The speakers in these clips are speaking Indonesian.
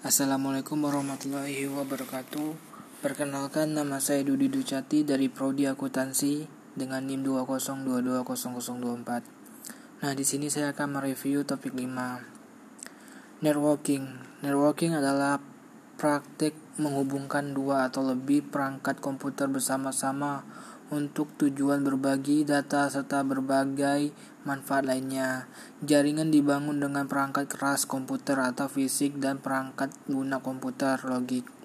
Assalamualaikum warahmatullahi wabarakatuh. Perkenalkan nama saya Dudi Ducati dari Prodi Akuntansi dengan NIM 2022024 Nah di sini saya akan mereview topik 5 Networking. Networking adalah praktik menghubungkan dua atau lebih perangkat komputer bersama-sama untuk tujuan berbagi data serta berbagai manfaat lainnya. Jaringan dibangun dengan perangkat keras komputer atau fisik dan perangkat lunak komputer logik.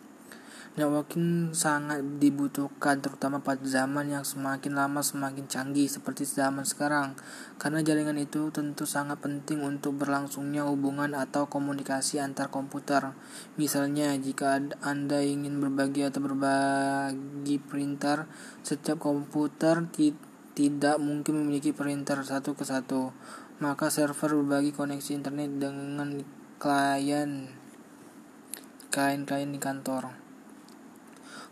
Networking sangat dibutuhkan terutama pada zaman yang semakin lama semakin canggih seperti zaman sekarang karena jaringan itu tentu sangat penting untuk berlangsungnya hubungan atau komunikasi antar komputer. Misalnya jika Anda ingin berbagi atau berbagi printer, setiap komputer tidak mungkin memiliki printer satu ke satu, maka server berbagi koneksi internet dengan klien klien-klien di kantor.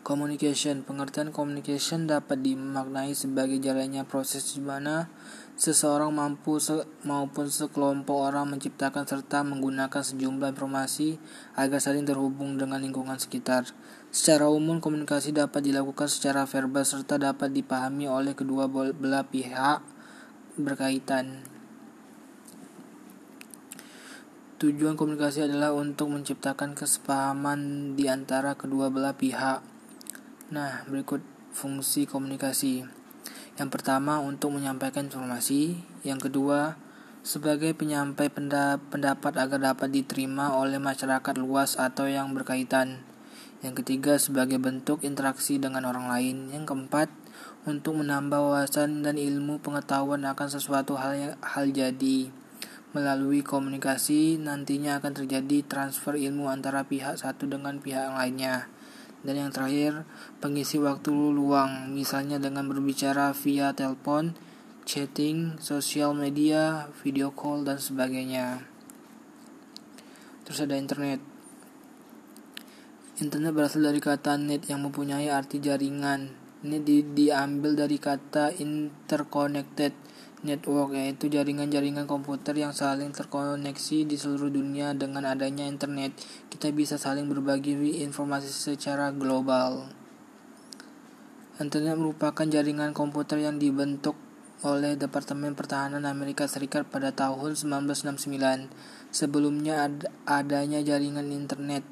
Communication Pengertian communication dapat dimaknai sebagai jalannya proses di mana seseorang mampu se maupun sekelompok orang menciptakan serta menggunakan sejumlah informasi agar saling terhubung dengan lingkungan sekitar. Secara umum, komunikasi dapat dilakukan secara verbal serta dapat dipahami oleh kedua belah pihak berkaitan. Tujuan komunikasi adalah untuk menciptakan kesepahaman di antara kedua belah pihak Nah, berikut fungsi komunikasi. Yang pertama untuk menyampaikan informasi, yang kedua sebagai penyampai pendapat agar dapat diterima oleh masyarakat luas atau yang berkaitan. Yang ketiga sebagai bentuk interaksi dengan orang lain. Yang keempat untuk menambah wawasan dan ilmu pengetahuan akan sesuatu hal hal jadi. Melalui komunikasi nantinya akan terjadi transfer ilmu antara pihak satu dengan pihak lainnya. Dan yang terakhir, pengisi waktu luang, misalnya dengan berbicara via telepon, chatting, sosial media, video call, dan sebagainya. Terus ada internet. Internet berasal dari kata net yang mempunyai arti jaringan. Ini di, diambil dari kata interconnected network yaitu jaringan-jaringan komputer yang saling terkoneksi di seluruh dunia dengan adanya internet. Kita bisa saling berbagi informasi secara global. Internet merupakan jaringan komputer yang dibentuk oleh Departemen Pertahanan Amerika Serikat pada tahun 1969 sebelumnya ad adanya jaringan internet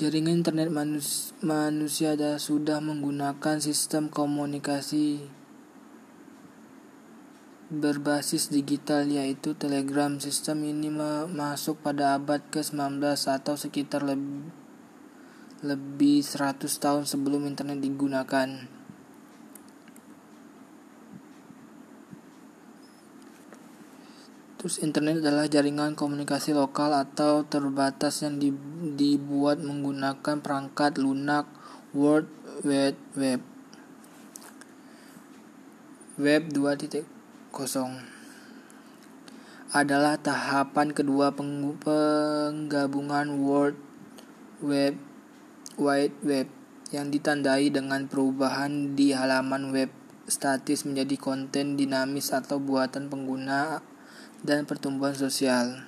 Jaringan internet manus manusia sudah menggunakan sistem komunikasi berbasis digital yaitu Telegram. Sistem ini masuk pada abad ke-19 atau sekitar lebih 100 tahun sebelum internet digunakan. Terus internet adalah jaringan komunikasi lokal atau terbatas yang dibuat menggunakan perangkat lunak World Wide Web. Web 2.0 adalah tahapan kedua penggabungan World Web Wide Web yang ditandai dengan perubahan di halaman web statis menjadi konten dinamis atau buatan pengguna dan pertumbuhan sosial.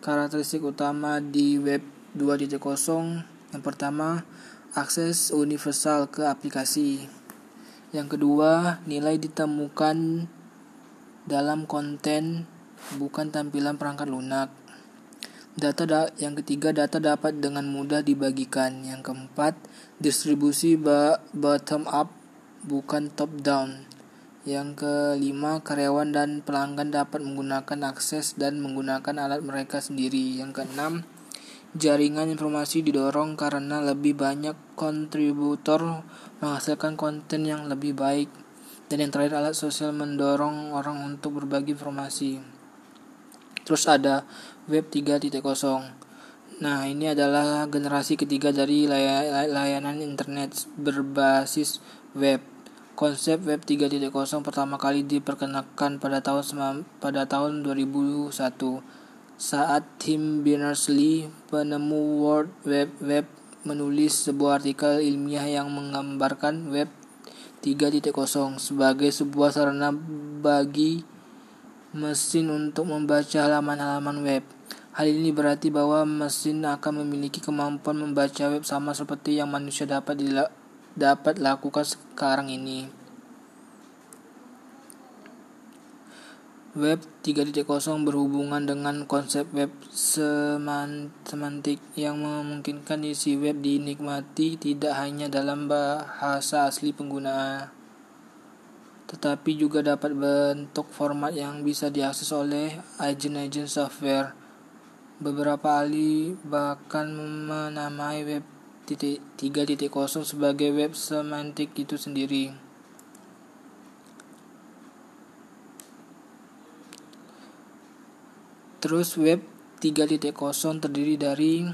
Karakteristik utama di web 2.0 yang pertama, akses universal ke aplikasi. Yang kedua, nilai ditemukan dalam konten bukan tampilan perangkat lunak. Data da yang ketiga, data dapat dengan mudah dibagikan. Yang keempat, distribusi bottom up bukan top down. Yang kelima, karyawan dan pelanggan dapat menggunakan akses dan menggunakan alat mereka sendiri. Yang keenam, jaringan informasi didorong karena lebih banyak kontributor menghasilkan konten yang lebih baik. Dan yang terakhir, alat sosial mendorong orang untuk berbagi informasi. Terus ada Web 3.0. Nah, ini adalah generasi ketiga dari layanan internet berbasis web. Konsep Web 3.0 pertama kali diperkenalkan pada tahun pada tahun 2001 saat Tim Berners-Lee, penemu World Web Web, menulis sebuah artikel ilmiah yang menggambarkan Web 3.0 sebagai sebuah sarana bagi mesin untuk membaca halaman-halaman web. Hal ini berarti bahwa mesin akan memiliki kemampuan membaca web sama seperti yang manusia dapat dapat lakukan sekarang ini. Web 3.0 berhubungan dengan konsep web semantik yang memungkinkan isi web dinikmati tidak hanya dalam bahasa asli pengguna, tetapi juga dapat bentuk format yang bisa diakses oleh agen-agen software. Beberapa ahli bahkan menamai web 3.0 sebagai web semantik itu sendiri. Terus web 3.0 terdiri dari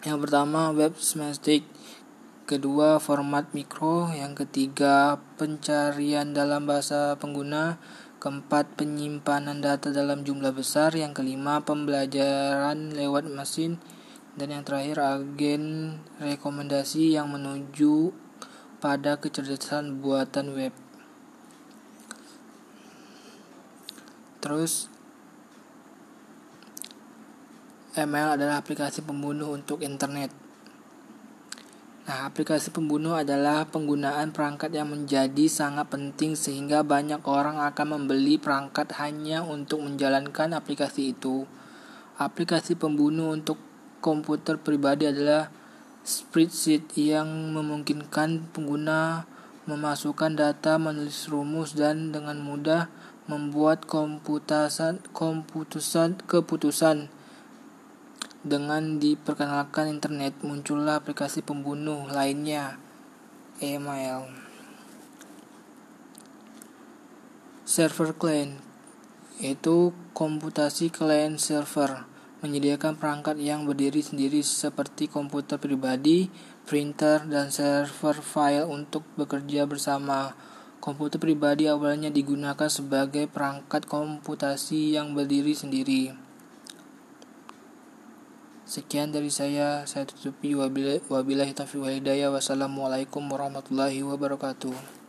yang pertama web semantic, kedua format mikro, yang ketiga pencarian dalam bahasa pengguna, keempat penyimpanan data dalam jumlah besar, yang kelima pembelajaran lewat mesin, dan yang terakhir agen rekomendasi yang menuju pada kecerdasan buatan web. Terus Email adalah aplikasi pembunuh untuk internet. Nah, aplikasi pembunuh adalah penggunaan perangkat yang menjadi sangat penting sehingga banyak orang akan membeli perangkat hanya untuk menjalankan aplikasi itu. Aplikasi pembunuh untuk komputer pribadi adalah spreadsheet yang memungkinkan pengguna memasukkan data, menulis rumus dan dengan mudah membuat komputusan komputusan keputusan dengan diperkenalkan internet, muncullah aplikasi pembunuh lainnya, email. Server client yaitu komputasi client server menyediakan perangkat yang berdiri sendiri seperti komputer pribadi, printer, dan server file untuk bekerja bersama. Komputer pribadi awalnya digunakan sebagai perangkat komputasi yang berdiri sendiri. Sekian dari saya, saya tutupi wabillahi taufiq walhidayah. Wassalamualaikum warahmatullahi wabarakatuh.